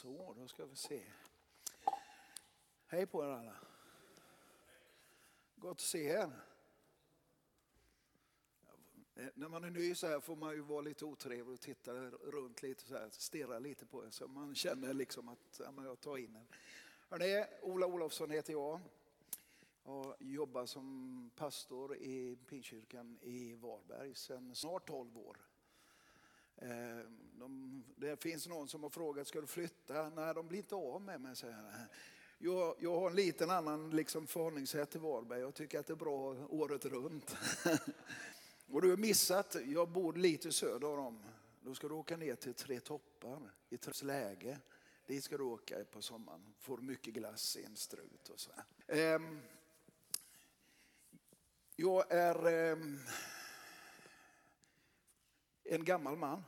Så, då ska vi se. Hej på er alla. Gott att se er. När man är ny så här får man ju vara lite otrevlig och titta runt lite så här, stirra lite på er så man känner liksom att ja, jag tar in en. Hörrni, Ola Olofsson heter jag. Jag jobbar som pastor i Pinkyrkan i Varberg sedan snart 12 år. Ehm, de, det finns någon som har frågat, ska du flytta? Nej, de blir inte av med mig, säger jag. Jag har en liten annan liksom förhållningssätt till Varberg. Jag tycker att det är bra året runt. Och du har missat, jag bor lite söder om. Då ska du åka ner till Tre Toppar i läge. Dit ska du åka på sommaren. Får mycket glass i en strut och så. Ehm, jag är ehm, en gammal man.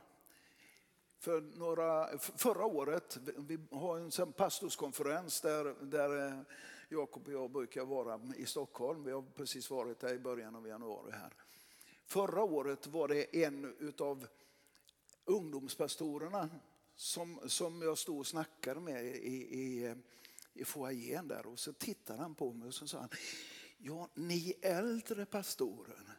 För några, förra året, vi har en pastorskonferens där, där eh, Jakob och jag brukar vara i Stockholm. Vi har precis varit där i början av januari här. Förra året var det en av ungdomspastorerna som, som jag stod och snackade med i, i, eh, i foajén där och så tittade han på mig och så sa han, ja ni äldre pastorer,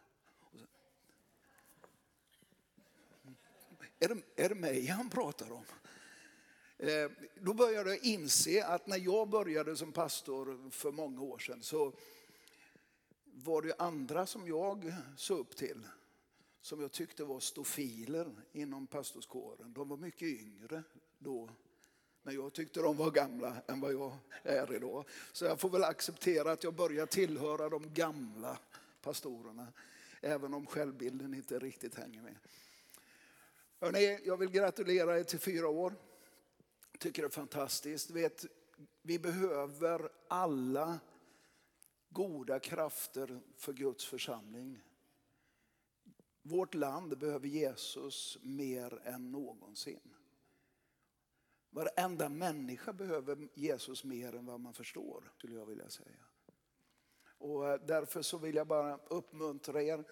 är det, är det mig han pratar om? Eh, då började jag inse att när jag började som pastor för många år sedan så var det andra som jag såg upp till som jag tyckte var stofiler inom pastorskåren. De var mycket yngre då. Men jag tyckte de var gamla än vad jag är idag. Så jag får väl acceptera att jag börjar tillhöra de gamla pastorerna. Även om självbilden inte riktigt hänger med. Hörrni, jag vill gratulera er till fyra år. Tycker det är fantastiskt. Vet, vi behöver alla goda krafter för Guds församling. Vårt land behöver Jesus mer än någonsin. Varenda människa behöver Jesus mer än vad man förstår, skulle jag vilja säga. Och eh, därför så vill jag bara uppmuntra er,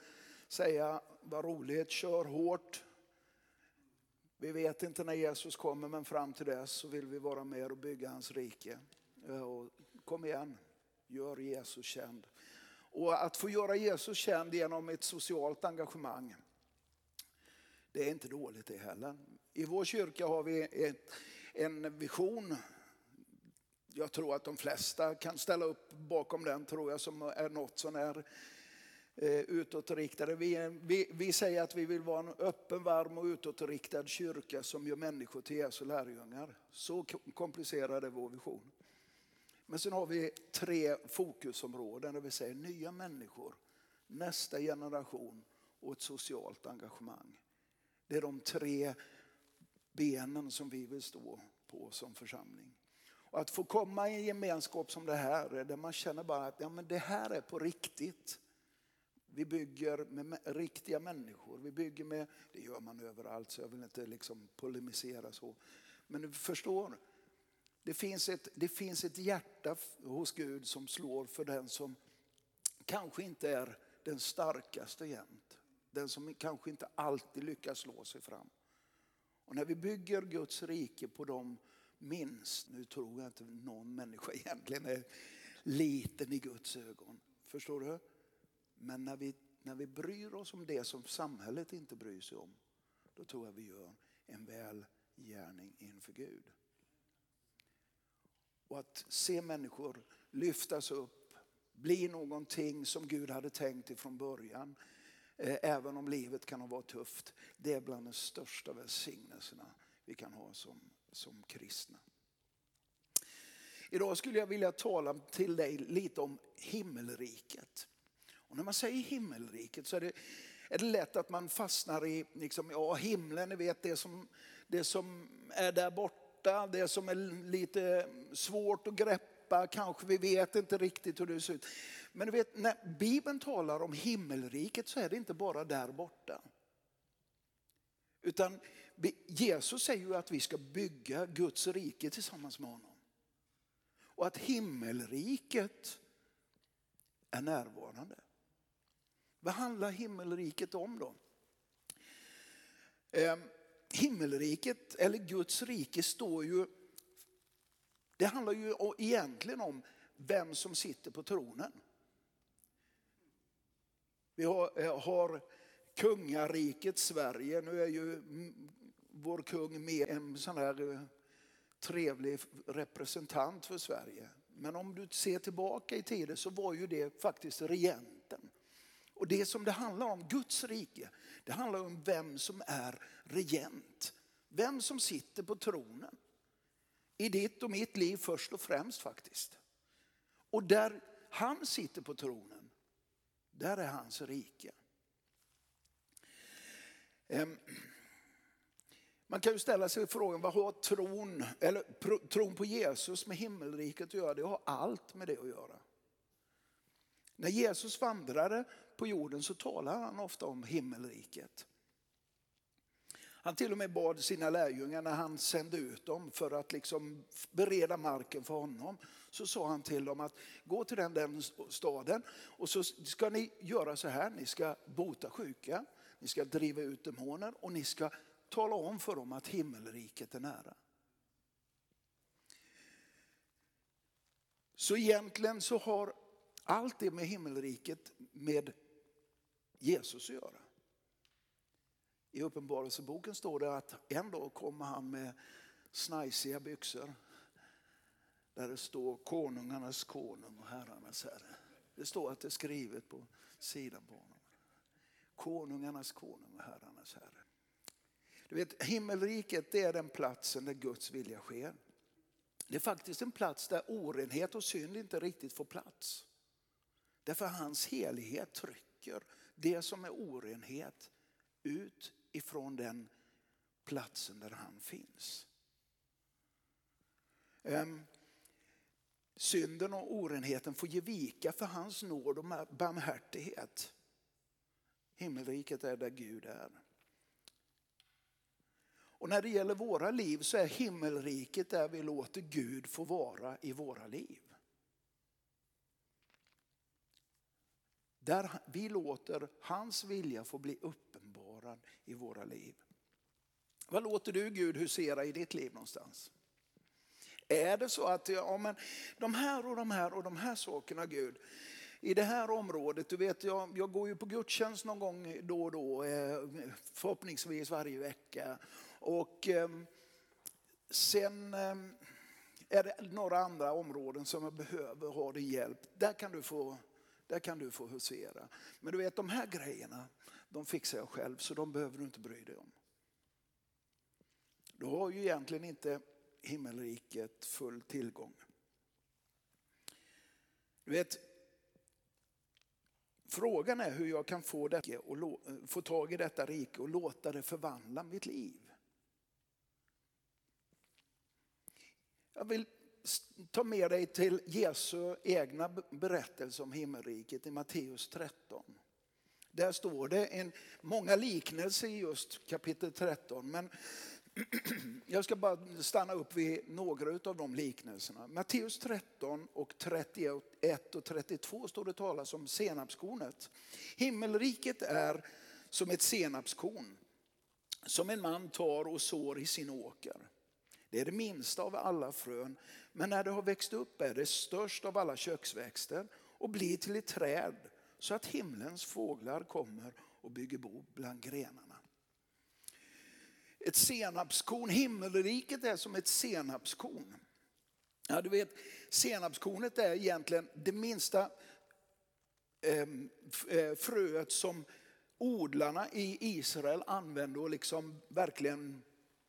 säga vad roligt, kör hårt. Vi vet inte när Jesus kommer men fram till dess så vill vi vara med och bygga hans rike. Eh, och kom igen, gör Jesus känd. Och att få göra Jesus känd genom ett socialt engagemang, det är inte dåligt det heller. I vår kyrka har vi ett, en vision. Jag tror att de flesta kan ställa upp bakom den, tror jag, som är något som är eh, utåtriktade. Vi, vi, vi säger att vi vill vara en öppen, varm och utåtriktad kyrka som gör människor till Jesu lärjungar. Så komplicerad är vår vision. Men sen har vi tre fokusområden, där vi säger nya människor, nästa generation och ett socialt engagemang. Det är de tre benen som vi vill stå på som församling. Och att få komma i en gemenskap som det här, där man känner bara att ja, men det här är på riktigt. Vi bygger med riktiga människor. Vi bygger med, det gör man överallt så jag vill inte liksom polemisera så. Men du förstår, det finns, ett, det finns ett hjärta hos Gud som slår för den som kanske inte är den starkaste jämt. Den som kanske inte alltid lyckas slå sig fram. Och när vi bygger Guds rike på de minst, nu tror jag inte någon människa egentligen är liten i Guds ögon. Förstår du? Men när vi, när vi bryr oss om det som samhället inte bryr sig om, då tror jag vi gör en väl gärning inför Gud. Och att se människor lyftas upp, bli någonting som Gud hade tänkt ifrån början. Eh, även om livet kan ha varit tufft. Det är bland de största välsignelserna vi kan ha som, som kristna. Idag skulle jag vilja tala till dig lite om himmelriket. Och när man säger himmelriket så är det, är det lätt att man fastnar i liksom, ja, himlen, ni vet det som, det som är där borta det som är lite svårt att greppa, kanske vi vet inte riktigt hur det ser ut. Men du vet, när Bibeln talar om himmelriket så är det inte bara där borta. Utan Jesus säger ju att vi ska bygga Guds rike tillsammans med honom. Och att himmelriket är närvarande. Vad handlar himmelriket om då? Ehm, himmelriket eller Guds rike står ju Det handlar ju egentligen om vem som sitter på tronen. Vi har, eh, har kungariket Sverige. Nu är ju vår kung mer en sån här eh, trevlig representant för Sverige. Men om du ser tillbaka i tiden så var ju det faktiskt regenten. Och det som det handlar om, Guds rike, det handlar om vem som är regent. Vem som sitter på tronen. I ditt och mitt liv först och främst faktiskt. Och där han sitter på tronen, där är hans rike. Ehm, man kan ju ställa sig frågan, vad har tron, eller tron på Jesus med himmelriket att göra? Det har allt med det att göra. När Jesus vandrade på jorden så talar han ofta om himmelriket. Han till och med bad sina lärjungar när han sände ut dem för att liksom bereda marken för honom. Så sa han till dem att gå till den, den staden och så ska ni göra så här. Ni ska bota sjuka, ni ska driva ut demoner och ni ska tala om för dem att himmelriket är nära. Så egentligen så har allt det med himmelriket med Jesus att göra. I Uppenbarelseboken står det att en dag kommer han med snajsiga byxor. Där det står konungarnas konung och herrarnas herre. Det står att det är skrivet på sidan på honom. Konungarnas konung och herrarnas herre. Du vet, himmelriket det är den platsen där Guds vilja sker. Det är faktiskt en plats där orenhet och synd inte riktigt får plats. Därför hans helighet trycker det som är orenhet ut ifrån den platsen där han finns. Ehm, synden och orenheten får ge vika för hans nåd och barmhärtighet. Himmelriket är där Gud är. Och när det gäller våra liv så är himmelriket där vi låter Gud få vara i våra liv. Där vi låter hans vilja få bli uppenbarad i våra liv. Vad låter du Gud husera i ditt liv någonstans? Är det så att ja, men de här och de här och de här sakerna Gud, i det här området, du vet jag, jag går ju på gudstjänst någon gång då och då, eh, förhoppningsvis varje vecka. Och ehm, sen ehm, är det några andra områden som jag behöver ha din hjälp. Där kan du få, där kan du få husera. Men du vet de här grejerna, de fixar jag själv så de behöver du inte bry dig om. Du har ju egentligen inte himmelriket full tillgång. Du vet, frågan är hur jag kan få, det och få tag i detta rike och låta det förvandla mitt liv. Jag vill ta med dig till Jesu egna berättelse om himmelriket i Matteus 13. Där står det en, många liknelser i just kapitel 13. Men jag ska bara stanna upp vid några av de liknelserna. Matteus 13 och 31 och 32 står det talas om senapskornet. Himmelriket är som ett senapskorn som en man tar och sår i sin åker. Det är det minsta av alla frön, men när det har växt upp är det störst av alla köksväxter och blir till ett träd så att himlens fåglar kommer och bygger bo bland grenarna. Ett senapskorn, himmelriket är som ett senapskorn. Ja, du vet, senapskornet är egentligen det minsta ehm, eh, fröet som odlarna i Israel använde och liksom verkligen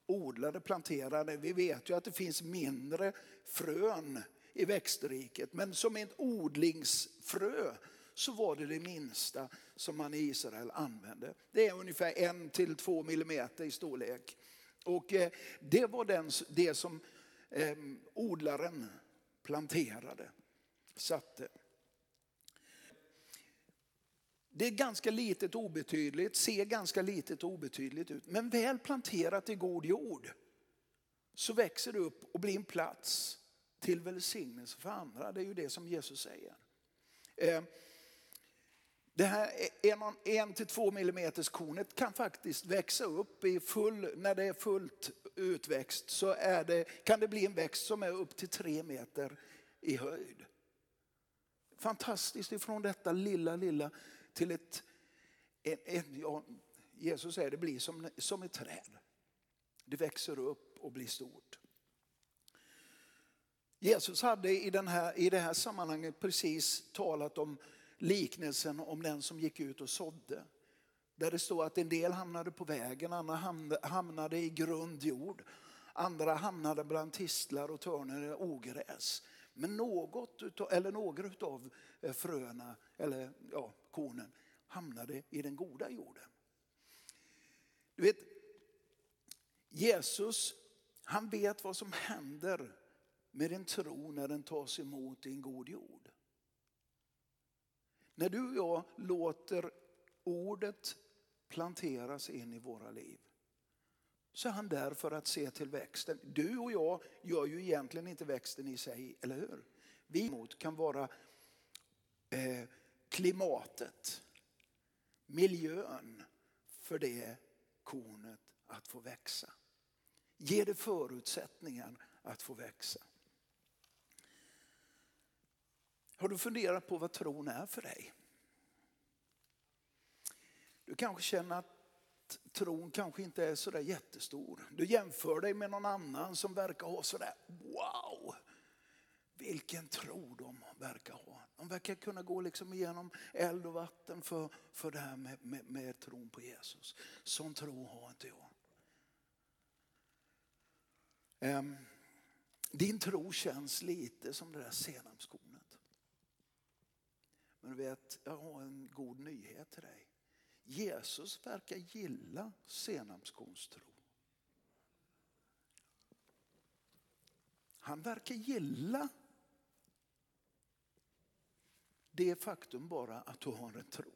odlade, planterade. Vi vet ju att det finns mindre frön i växtriket. Men som ett odlingsfrö så var det det minsta som man i Israel använde. Det är ungefär en till två millimeter i storlek. Och eh, det var den, det som eh, odlaren planterade, satte. Det är ganska litet obetydligt, ser ganska litet obetydligt ut. Men väl planterat i god jord så växer det upp och blir en plats till välsignelse för andra. Det är ju det som Jesus säger. Eh, det här en, en till två millimeters kornet kan faktiskt växa upp i full, när det är fullt utväxt så är det, kan det bli en växt som är upp till tre meter i höjd. Fantastiskt ifrån detta lilla, lilla till ett, en, en, ja, Jesus säger det blir som, som ett träd. Det växer upp och blir stort. Jesus hade i, den här, i det här sammanhanget precis talat om liknelsen om den som gick ut och sådde. Där det står att en del hamnade på vägen, andra hamnade i grund jord. Andra hamnade bland tistlar och törner och ogräs. Men något utav, eller några av eh, fröna, eller ja, kornen, hamnade i den goda jorden. Du vet, Jesus han vet vad som händer med en tro när den tas emot i en god jord. När du och jag låter ordet planteras in i våra liv så är han där för att se till växten. Du och jag gör ju egentligen inte växten i sig, eller hur? Vi mot kan vara eh, klimatet, miljön för det kornet att få växa. Ge det förutsättningar att få växa. Har du funderat på vad tron är för dig? Du kanske känner att tron kanske inte är sådär jättestor. Du jämför dig med någon annan som verkar ha sådär, wow, vilken tro de verkar ha. De verkar kunna gå liksom igenom eld och vatten för, för det här med, med, med tron på Jesus. Sån tro har inte jag. Um, din tro känns lite som det där senapskornet. Men du vet, jag har en god nyhet till dig. Jesus verkar gilla senapskorns tro. Han verkar gilla det faktum bara att du har en tro.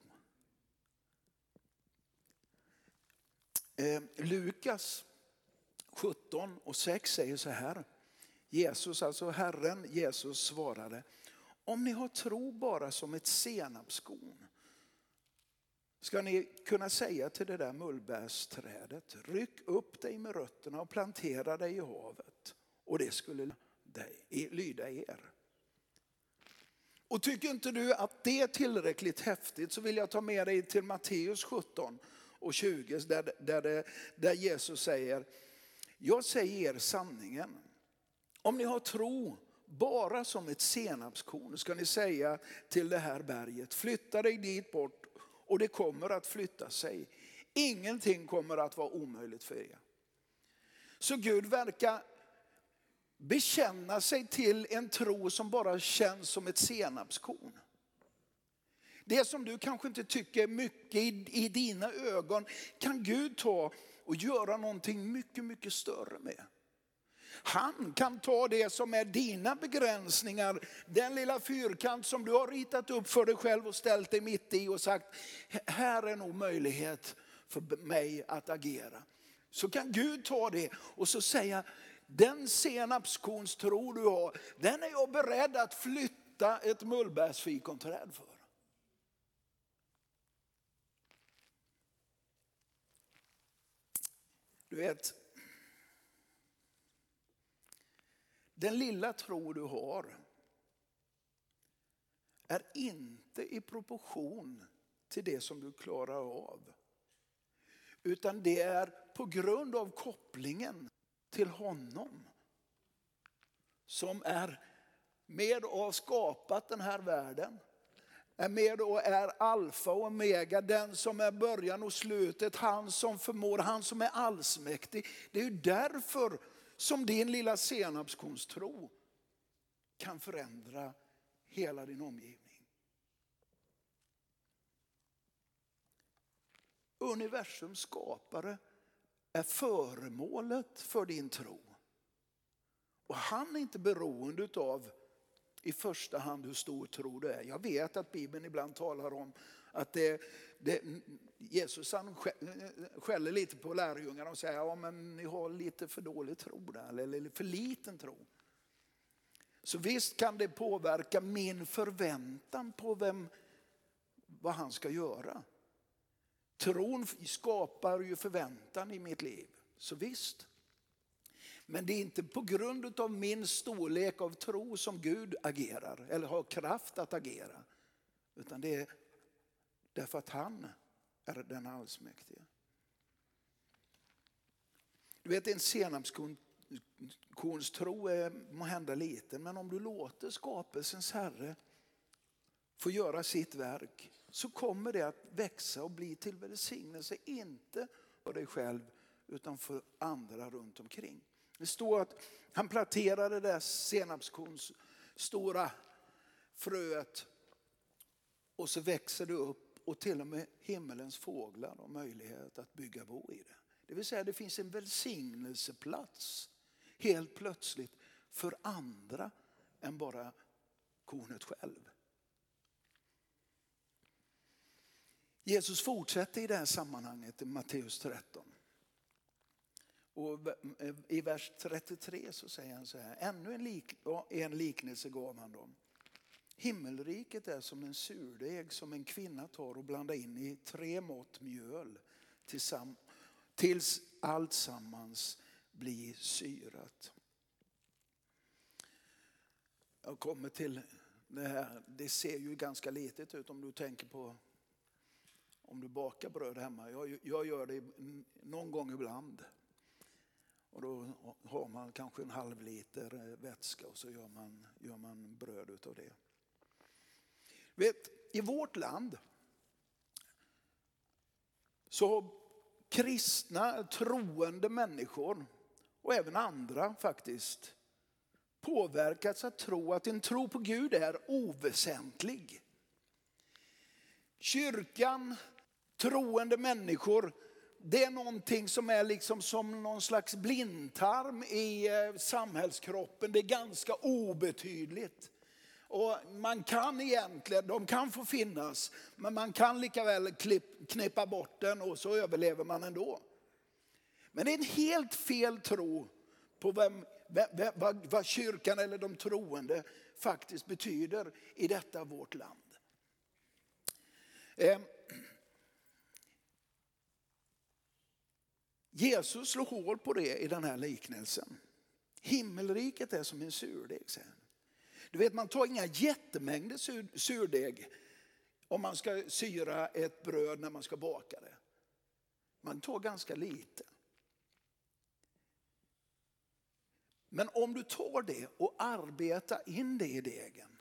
Eh, Lukas 17 och 6 säger så här. Jesus, alltså Herren Jesus svarade. Om ni har tro bara som ett senapskorn ska ni kunna säga till det där mullbärsträdet, ryck upp dig med rötterna och plantera dig i havet. Och det skulle dig, lyda er. Och tycker inte du att det är tillräckligt häftigt så vill jag ta med dig till Matteus 17 och 20 där, där, det, där Jesus säger, jag säger er sanningen. Om ni har tro bara som ett senapskorn ska ni säga till det här berget, flytta dig dit bort och det kommer att flytta sig. Ingenting kommer att vara omöjligt för er. Så Gud verkar bekänna sig till en tro som bara känns som ett senapskorn. Det som du kanske inte tycker mycket i, i dina ögon kan Gud ta och göra någonting mycket, mycket större med. Han kan ta det som är dina begränsningar, den lilla fyrkant som du har ritat upp för dig själv och ställt dig mitt i och sagt, här är nog möjlighet för mig att agera. Så kan Gud ta det och så säga, den senapskornstro du har, den är jag beredd att flytta ett mullbärsfikonträd för. Du vet, den lilla tro du har är inte i proportion till det som du klarar av. Utan det är på grund av kopplingen till honom som är med och har skapat den här världen. Är med och är alfa och omega, den som är början och slutet, han som förmår, han som är allsmäktig. Det är ju därför som din lilla senapskornstro kan förändra hela din omgivning. Universums skapare är föremålet för din tro. Och han är inte beroende av i första hand hur stor tro du är. Jag vet att Bibeln ibland talar om att det, det, Jesus han skäller lite på lärjungarna och säger att ja, ni har lite för dålig tro där, eller för liten tro. Så visst kan det påverka min förväntan på vem, vad han ska göra. Tron skapar ju förväntan i mitt liv, så visst. Men det är inte på grund av min storlek av tro som Gud agerar eller har kraft att agera. Utan det är därför att han är den allsmäktige. Du vet en senapskorns tro är måhända liten men om du låter skapelsens Herre få göra sitt verk så kommer det att växa och bli till välsignelse, inte för dig själv utan för andra runt omkring. Det står att han planterade det där senapskorns stora fröet och så växer det upp och till och med himmelens fåglar har möjlighet att bygga bo i det. Det vill säga det finns en välsignelseplats helt plötsligt för andra än bara kornet själv. Jesus fortsätter i det här sammanhanget i Matteus 13. Och eh, I vers 33 så säger han så här, ännu en, lik, en liknelse gav han dem. Himmelriket är som en surdeg som en kvinna tar och blandar in i tre mått mjöl tills allt sammans blir syrat. Jag kommer till det här, det ser ju ganska litet ut om du tänker på om du bakar bröd hemma. Jag, jag gör det någon gång ibland. Och då har man kanske en halv liter eh, vätska och så gör man, gör man bröd utav det. Vet, I vårt land så har kristna, troende människor och även andra faktiskt påverkats att tro att en tro på Gud är oväsentlig. Kyrkan, troende människor det är någonting som är liksom som någon slags blindtarm i eh, samhällskroppen. Det är ganska obetydligt. Och man kan egentligen, de kan få finnas, men man kan lika väl knippa bort den och så överlever man ändå. Men det är en helt fel tro på vem, vem, vad, vad kyrkan eller de troende faktiskt betyder i detta vårt land. Eh, Jesus slår hål på det i den här liknelsen. Himmelriket är som en surdeg, säger han. Du vet, man tar inga jättemängder surdeg om man ska syra ett bröd när man ska baka det. Man tar ganska lite. Men om du tar det och arbetar in det i degen,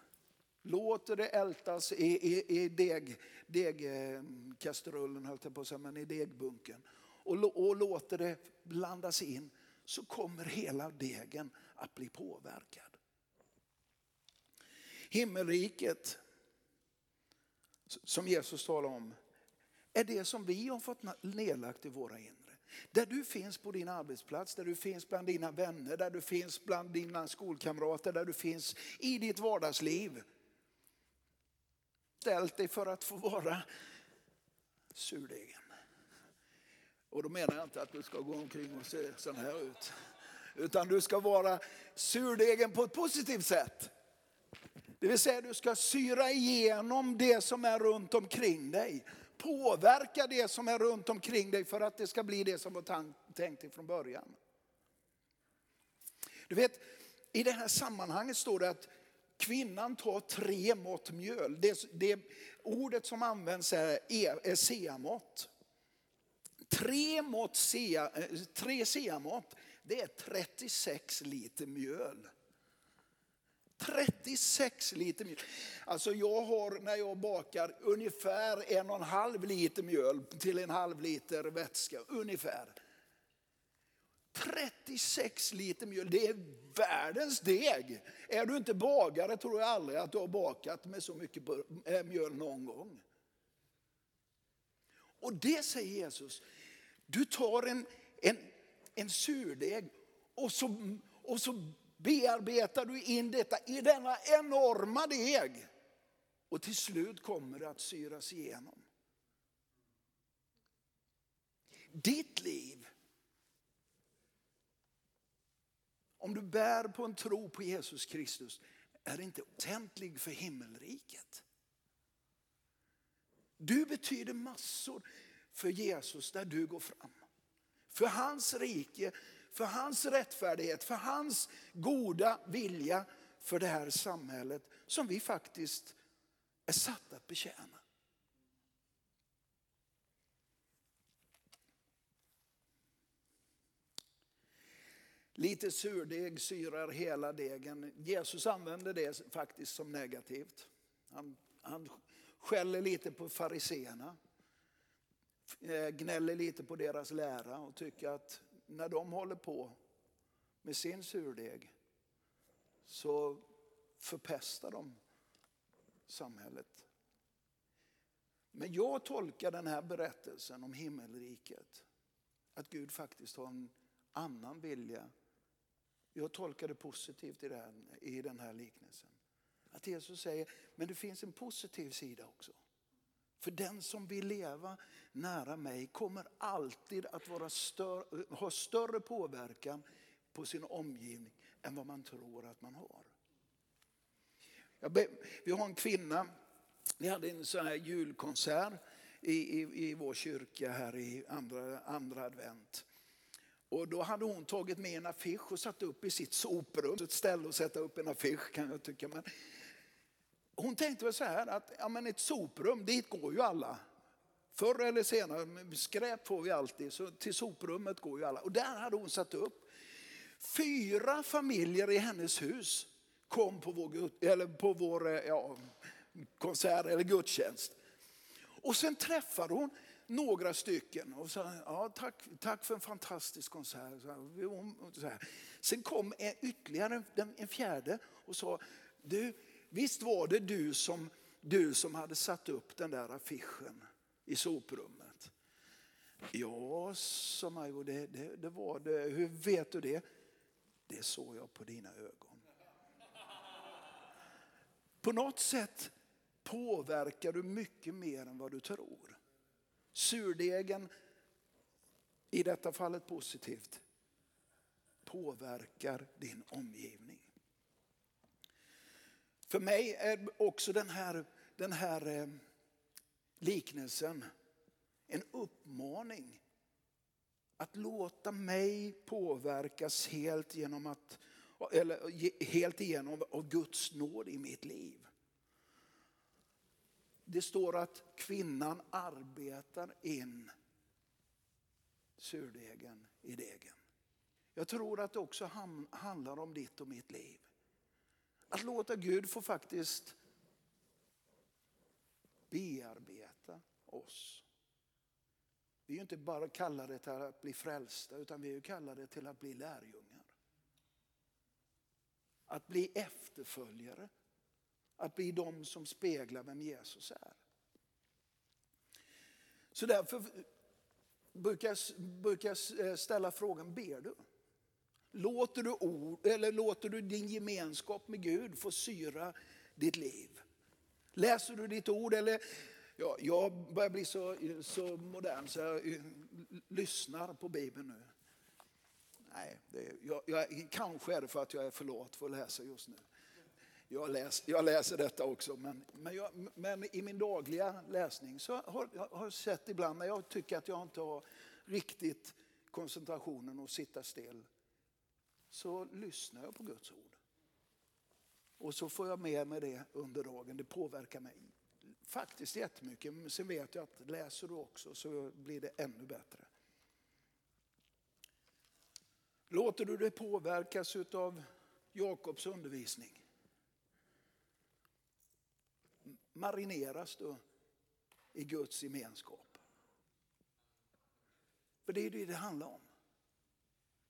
låter det ältas i, i, i deg, degkastrullen, höll jag på att säga, men i degbunken och, och låter det blandas in så kommer hela degen att bli påverkad. Himmelriket som Jesus talar om är det som vi har fått nedlagt i våra inre. Där du finns på din arbetsplats, där du finns bland dina vänner, där du finns bland dina skolkamrater, där du finns i ditt vardagsliv. Ställt dig för att få vara surdegen. Och då menar jag inte att du ska gå omkring och se sån här ut. Utan du ska vara surdegen på ett positivt sätt. Det vill säga du ska syra igenom det som är runt omkring dig. Påverka det som är runt omkring dig för att det ska bli det som var tänkt ifrån början. Du vet, i det här sammanhanget står det att kvinnan tar tre mått mjöl. Det, det ordet som används är, är seamått. Tre, mått sea, eh, tre seamått, det är 36 liter mjöl. 36 liter mjöl. Alltså jag har när jag bakar ungefär en och en halv liter mjöl till en halv liter vätska. Ungefär. 36 liter mjöl, det är världens deg. Är du inte bagare tror jag aldrig att du har bakat med så mycket eh, mjöl någon gång. Och det säger Jesus, du tar en, en, en surdeg och så, och så bearbetar du in detta i denna enorma deg. Och till slut kommer det att syras igenom. Ditt liv, om du bär på en tro på Jesus Kristus, är inte väsentlig för himmelriket. Du betyder massor för Jesus där du går fram. För hans rike, för hans rättfärdighet, för hans goda vilja för det här samhället som vi faktiskt är satta att betjäna. Lite surdeg syrar hela degen. Jesus använder det faktiskt som negativt. Han, han skäller lite på fariseerna. Eh, gnäller lite på deras lära och tycker att när de håller på med sin surdeg så förpestar de samhället. Men jag tolkar den här berättelsen om himmelriket, att Gud faktiskt har en annan vilja. Jag tolkar det positivt i den, i den här liknelsen. Att Jesus säger, men det finns en positiv sida också. För den som vill leva nära mig kommer alltid att vara stör, ha större påverkan på sin omgivning än vad man tror att man har. Vi har en kvinna, vi hade en sån här julkonsert i, i, i vår kyrka här i andra, andra advent. Och då hade hon tagit med en affisch och satt upp i sitt soprum. Ett ställe att sätta upp en affisch kan jag tycka. Men hon tänkte väl så här att ja, men ett soprum, dit går ju alla. Förr eller senare, skräp får vi alltid, så till soprummet går ju alla. Och där hade hon satt upp. Fyra familjer i hennes hus kom på vår, eller på vår eh, ja, konsert eller gudstjänst. Och sen träffade hon några stycken och sa ja, tack, tack för en fantastisk konsert. Sen kom ytterligare en, en fjärde och sa, du, visst var det du som, du som hade satt upp den där affischen i soprummet? Ja, sa Majvo, det, det, det var det. Hur vet du det? Det såg jag på dina ögon. På något sätt påverkar du mycket mer än vad du tror. Surdegen, i detta fallet positivt, påverkar din omgivning. För mig är också den här, den här eh, liknelsen en uppmaning att låta mig påverkas helt, genom att, eller helt igenom av Guds nåd i mitt liv. Det står att kvinnan arbetar in surdegen i degen. Jag tror att det också handlar om ditt och mitt liv. Att låta Gud få faktiskt bearbeta oss. Vi är ju inte bara kallade till att bli frälsta utan vi är kallade till att bli lärjungar. Att bli efterföljare. Att bli de som speglar vem Jesus är. Så därför brukar jag, brukar jag eh, ställa frågan, ber du? Låter du, ord, eller låter du din gemenskap med Gud få syra ditt liv? Läser du ditt ord eller Ja, jag börjar bli så, så modern så jag eh, lyssnar på Bibeln nu. Nej, det, jag, jag, kanske är det för att jag är för lat för att läsa just nu. Jag, läs, jag läser detta också, men, men, jag, men, i min dagliga läsning så har jag sett ibland när jag tycker att jag inte har riktigt koncentrationen att sitta still, så lyssnar jag på Guds ord. Och så får jag med mig det under dagen, det påverkar mig faktiskt jättemycket. Men sen vet jag att läser du också så blir det ännu bättre. Låter du dig påverkas av Jakobs undervisning? Marineras du i Guds gemenskap? För det är det det handlar om.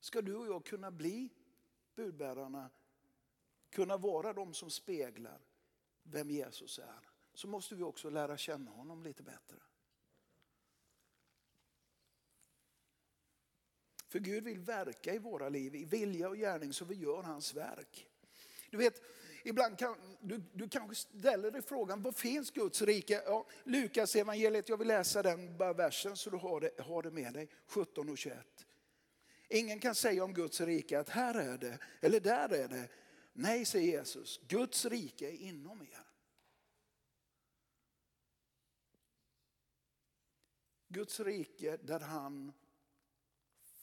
Ska du och jag kunna bli budbärarna, kunna vara de som speglar vem Jesus är, så måste vi också lära känna honom lite bättre. För Gud vill verka i våra liv, i vilja och gärning så vi gör hans verk. Du vet, ibland kan du, du kanske ställer dig frågan, var finns Guds rike? Ja, Lukas evangeliet, jag vill läsa den bara versen så du har det, har det med dig, 17 och 21. Ingen kan säga om Guds rike att här är det, eller där är det. Nej, säger Jesus, Guds rike är inom er. Guds rike där han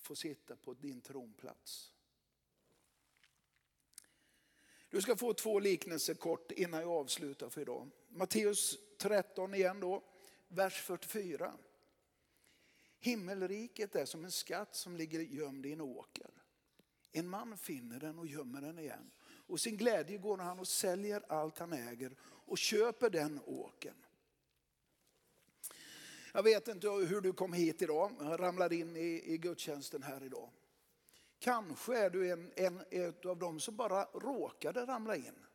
får sitta på din tronplats. Du ska få två liknelser kort innan jag avslutar för idag. Matteus 13 igen då, vers 44. Himmelriket är som en skatt som ligger gömd i en åker. En man finner den och gömmer den igen. Och sin glädje går han och säljer allt han äger och köper den åkern. Jag vet inte hur du kom hit idag, jag ramlade in i, i gudstjänsten här idag. Kanske är du en, en, en av dem som bara råkade ramla in.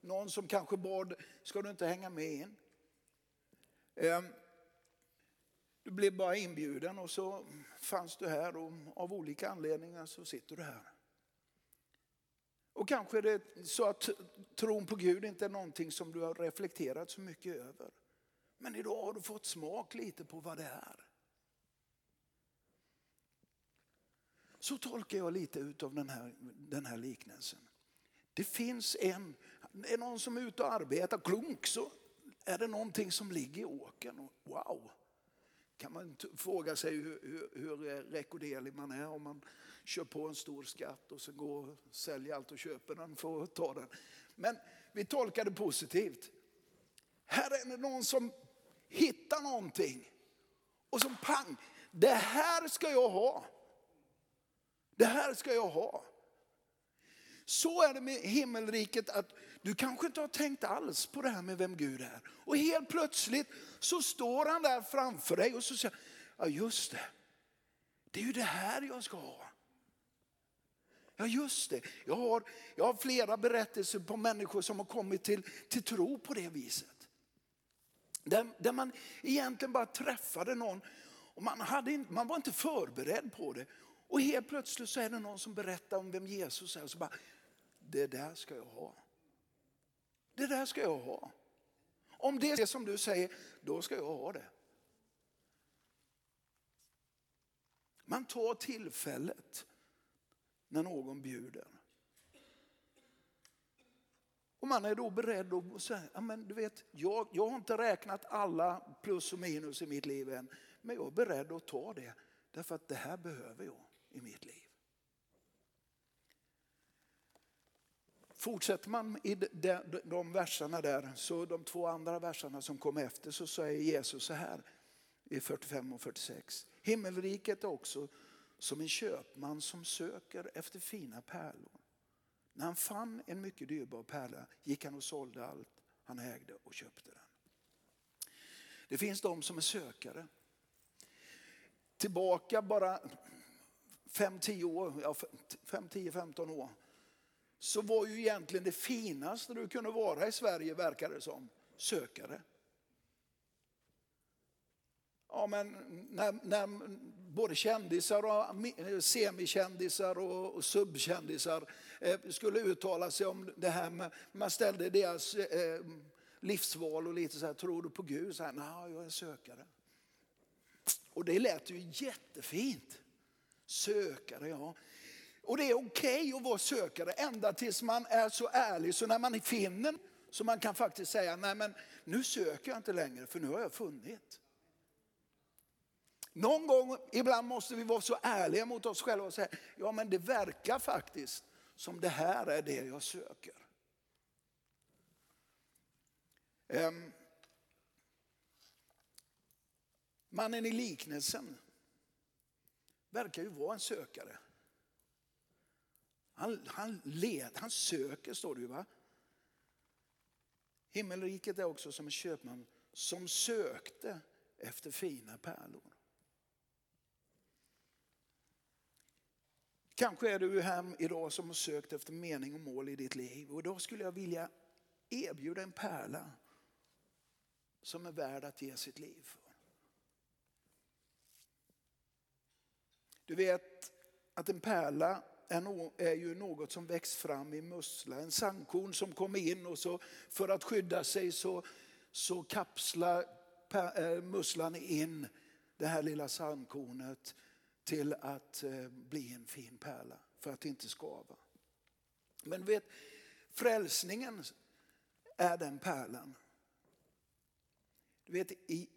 Någon som kanske bad, ska du inte hänga med in? Ehm, du blev bara inbjuden och så fanns du här och av olika anledningar så sitter du här. Och kanske är det så att tron på Gud inte är någonting som du har reflekterat så mycket över. Men idag har du fått smak lite på vad det är. Så tolkar jag lite utav den här, den här liknelsen. Det finns en, är någon som är ute och arbetar, klunk så är det någonting som ligger i åkern. Wow! Kan man fråga sig hur, hur, hur rekorderlig man är om man kör på en stor skatt och så går och säljer allt och köper den för att ta den. Men vi tolkar det positivt. Här är det någon som hittar någonting och som pang, det här ska jag ha. Det här ska jag ha. Så är det med himmelriket att du kanske inte har tänkt alls på det här med vem Gud är. Och helt plötsligt så står han där framför dig och så säger ja just det, det är ju det här jag ska ha. Ja just det, jag har, jag har flera berättelser på människor som har kommit till, till tro på det viset. Där, där man egentligen bara träffade någon och man, hade, man var inte förberedd på det. Och helt plötsligt så är det någon som berättar om vem Jesus är. Och så bara, det där ska jag ha. Det där ska jag ha. Om det är det som du säger, då ska jag ha det. Man tar tillfället när någon bjuder. Och man är då beredd att säga, men du vet, jag, jag har inte räknat alla plus och minus i mitt liv än, men jag är beredd att ta det. Därför att det här behöver jag i mitt liv. Fortsätter man i de, de verserna där, så de två andra verserna som kom efter så säger Jesus så här i 45 och 46. Himmelriket är också som en köpman som söker efter fina pärlor. När han fann en mycket dyrbar pärla gick han och sålde allt han ägde och köpte den. Det finns de som är sökare. Tillbaka bara 5-10 år, ja, 5-10-15 år, så var ju egentligen det finaste du kunde vara i Sverige, verkar det som, sökare. Ja, men när, när både kändisar och eh, semikändisar och subkändisar eh, skulle uttala sig om det här med, man ställde deras eh, eh livsval och lite så här, tror du på Gud? Så här, nej, jag är sökare. Och det lät ju jättefint. Sökare, ja. Och det är okej okay att vara sökare ända tills man är så ärlig så när man finner så man kan faktiskt säga, nej men nu söker jag inte längre för nu har jag funnit. Någon gång, ibland måste vi vara så ärliga mot oss själva och säga, ja men det verkar faktiskt som det här är det jag söker. Um, mannen i liknelsen verkar ju vara en sökare. Han, han led, han söker står det ju va. Himmelriket är också som en köpman som sökte efter fina pärlor. Kanske är du här idag som har sökt efter mening och mål i ditt liv. Och då skulle jag vilja erbjuda en pärla som är värd att ge sitt liv för. Du vet att en pärla är, ju något som växt fram i mussla. En sandkorn som kommer in och så för att skydda sig så, så kapslar eh, musslan in det här lilla sandkornet till att eh, bli en fin pärla för att inte skava. Men vet, frälsningen är den pärlan. Du vet, i,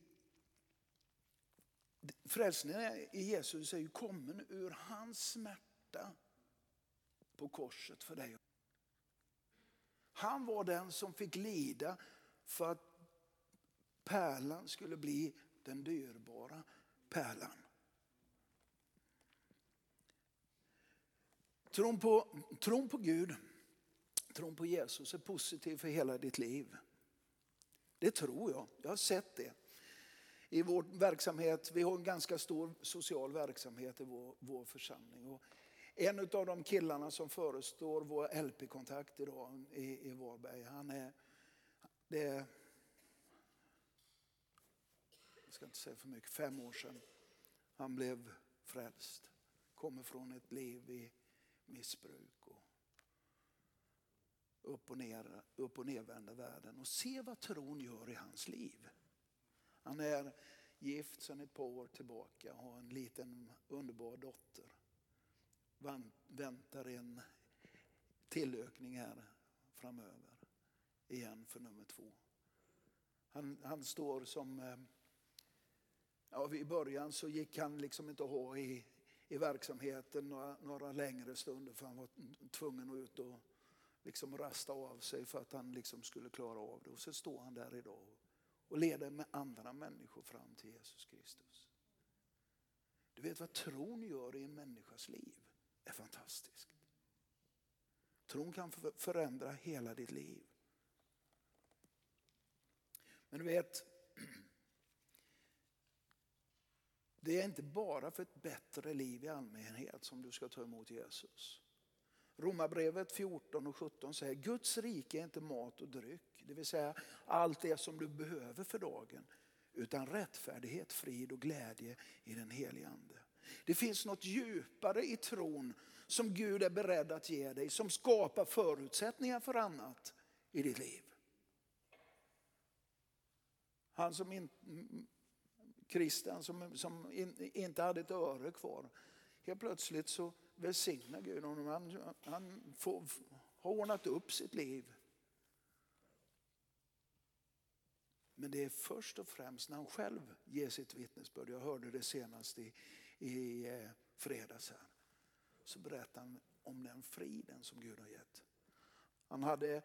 frälsningen i Jesus är ju kommen ur hans smärta på korset för dig. Han var den som fick lida för att pärlan skulle bli den dyrbara pärlan. Tron på, tron på Gud, tron på Jesus är positiv för hela ditt liv. Det tror jag. Jag har sett det. I vår verksamhet, vi har en ganska stor social verksamhet i vår, vår församling. Och en av de killarna som förestår vår LP-kontakt idag i, i Varberg, han är, det är, jag ska inte säga för mycket, fem år sedan han blev frälst. Kommer från ett liv i missbruk och upp och, ner, upp och nervända världen. Och se vad tron gör i hans liv. Han är gift sedan ett par år tillbaka och har en liten underbar dotter. Väntar en tillökning här framöver. Igen för nummer två. Han, han står som... Eh, ja, I början så gick han liksom inte att ha i, i verksamheten några, några längre stunder för han var tvungen att ut och liksom rasta av sig för att han liksom skulle klara av det. Och så står han där idag och leder med andra människor fram till Jesus Kristus. Du vet vad tron gör i en människas liv? Det är fantastiskt. Tron kan förändra hela ditt liv. Men du vet, det är inte bara för ett bättre liv i allmänhet som du ska ta emot Jesus. Romarbrevet 14 och 17 säger Guds rike är inte mat och dryck, det vill säga allt det som du behöver för dagen, utan rättfärdighet, frid och glädje i den helige Ande. Det finns något djupare i tron som Gud är beredd att ge dig, som skapar förutsättningar för annat i ditt liv. Han som in, kristen som, som in, inte hade ett öre kvar, helt plötsligt så välsignar Gud honom. Han, han får, har ordnat upp sitt liv. Men det är först och främst när han själv ger sitt vittnesbörd. Jag hörde det senast i, i eh, fredags här. Så berättade han om den friden som Gud har gett. Han hade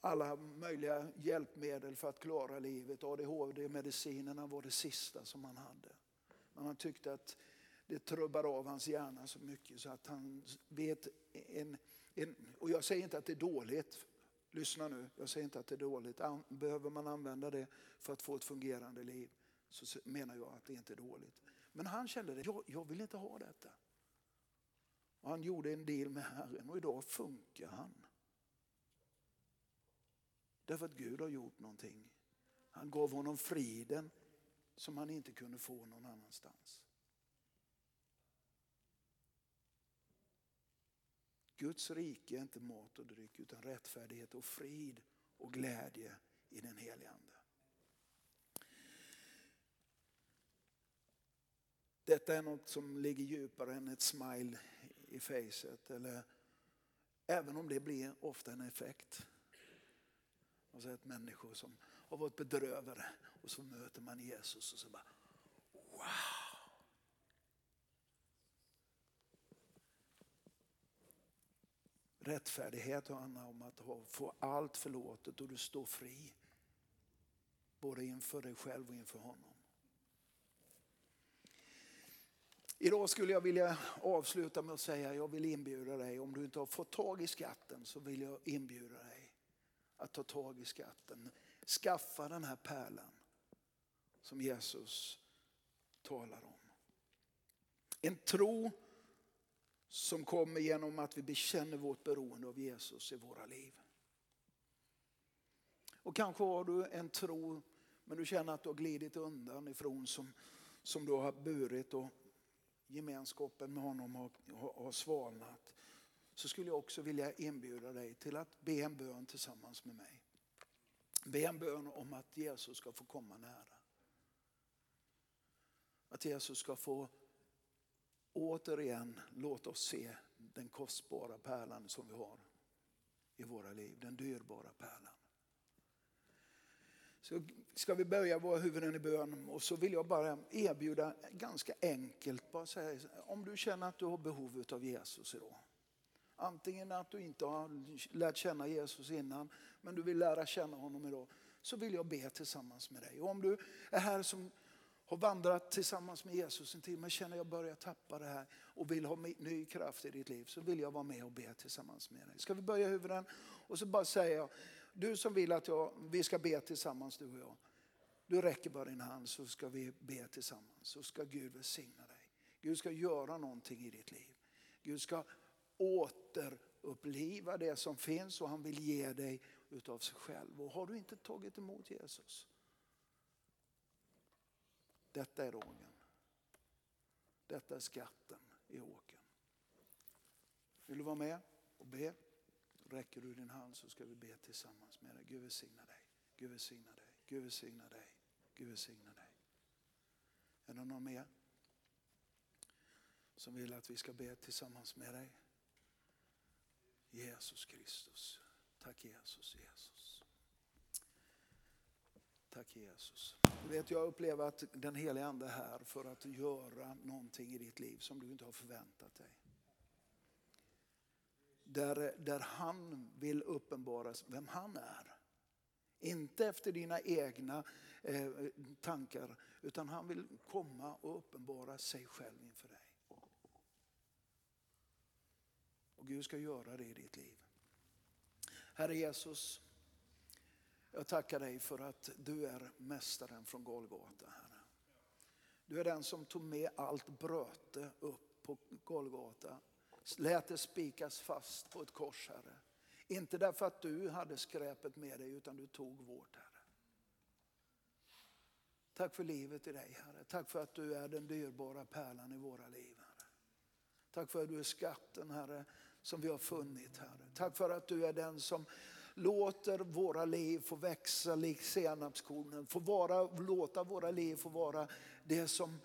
alla möjliga hjälpmedel för att klara livet. ADHD-medicinerna var det sista som han hade. Men han tyckte att det trubbar av hans hjärna så mycket så att han vet en, en, och jag säger inte att det är dåligt, lyssna nu, jag säger inte att det är dåligt. Behöver man använda det för att få ett fungerande liv så menar jag att det inte är dåligt. Men han kände det, jag, jag vill inte ha detta. Och han gjorde en deal med Herren och idag funkar han. Därför att Gud har gjort någonting. Han gav honom friden som han inte kunde få någon annanstans. Guds rike är inte mat och dryck utan rättfärdighet och frid och glädje i den helige Ande. Detta är något som ligger djupare än ett smile i facet. Eller, även om det blir ofta en effekt. Man har sett människor som har varit bedrövade och så möter man Jesus och så bara wow. Rättfärdighet handlar om att få allt förlåtet och du står fri. Både inför dig själv och inför honom. Idag skulle jag vilja avsluta med att säga jag vill inbjuda dig, om du inte har fått tag i skatten så vill jag inbjuda dig att ta tag i skatten. Skaffa den här pärlan som Jesus talar om. En tro som kommer genom att vi bekänner vårt beroende av Jesus i våra liv. Och kanske har du en tro men du känner att du har glidit undan ifrån som, som du har burit och gemenskapen med honom har, har, har svalnat. Så skulle jag också vilja inbjuda dig till att be en bön tillsammans med mig. Be en bön om att Jesus ska få komma nära. Att Jesus ska få återigen låt oss se den kostbara pärlan som vi har i våra liv. Den dyrbara pärlan. Så ska vi böja våra huvuden i bön och så vill jag bara erbjuda ganska enkelt, bara säga, om du känner att du har behov av Jesus idag. Antingen att du inte har lärt känna Jesus innan, men du vill lära känna honom idag. Så vill jag be tillsammans med dig. Och om du är här som har vandrat tillsammans med Jesus en tid men känner jag börjar tappa det här och vill ha ny kraft i ditt liv så vill jag vara med och be tillsammans med dig. Ska vi böja huvuden och så bara säga, du som vill att jag, vi ska be tillsammans du och jag. Du räcker bara din hand så ska vi be tillsammans. Så ska Gud välsigna dig. Gud ska göra någonting i ditt liv. Gud ska återuppliva det som finns och han vill ge dig utav sig själv. Och har du inte tagit emot Jesus? Detta är rågen. Detta är skatten i åken. Vill du vara med och be? Räcker du din hand så ska vi be tillsammans med dig. Gud välsigna dig. Gud välsigna dig. Gud välsigna dig. Gud välsigna dig. Är det någon mer som vill att vi ska be tillsammans med dig? Jesus Kristus. Tack Jesus, Jesus. Tack Jesus. Du vet, jag upplever att den heliga Ande är här för att göra någonting i ditt liv som du inte har förväntat dig. Där, där han vill uppenbara vem han är. Inte efter dina egna eh, tankar utan han vill komma och uppenbara sig själv inför dig. Och Gud ska göra det i ditt liv. Herre Jesus, jag tackar dig för att du är mästaren från Golgata, Herre. Du är den som tog med allt bröte upp på Golgata. Lät det spikas fast på ett kors, Herre. Inte därför att du hade skräpet med dig, utan du tog vårt, Herre. Tack för livet i dig, Herre. Tack för att du är den dyrbara pärlan i våra liv, Herre. Tack för att du är skatten, Herre, som vi har funnit, Herre. Tack för att du är den som låter våra liv få växa lik senapskornen. Få vara, låta våra liv få vara det som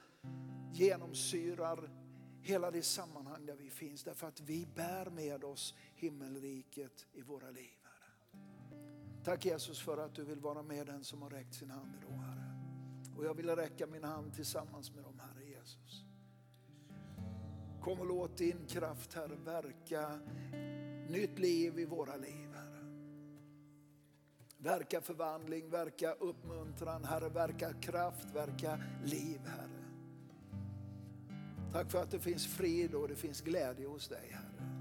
genomsyrar hela det sammanhang där vi finns. Därför att vi bär med oss himmelriket i våra liv. Herre. Tack Jesus för att du vill vara med den som har räckt sin hand idag Herre. Och jag vill räcka min hand tillsammans med dem Herre Jesus. Kom och låt din kraft Herre verka nytt liv i våra liv. Herre. Verka förvandling, verka uppmuntran, Herre, verka kraft, verka liv, Herre. Tack för att det finns frid och det finns glädje hos dig, Herre.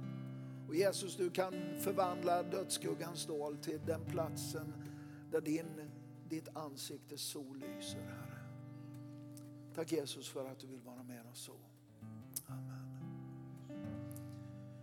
Och Jesus, du kan förvandla dödsskuggans dal till den platsen där din, ditt ansikte sol lyser, Herre. Tack Jesus för att du vill vara med oss så.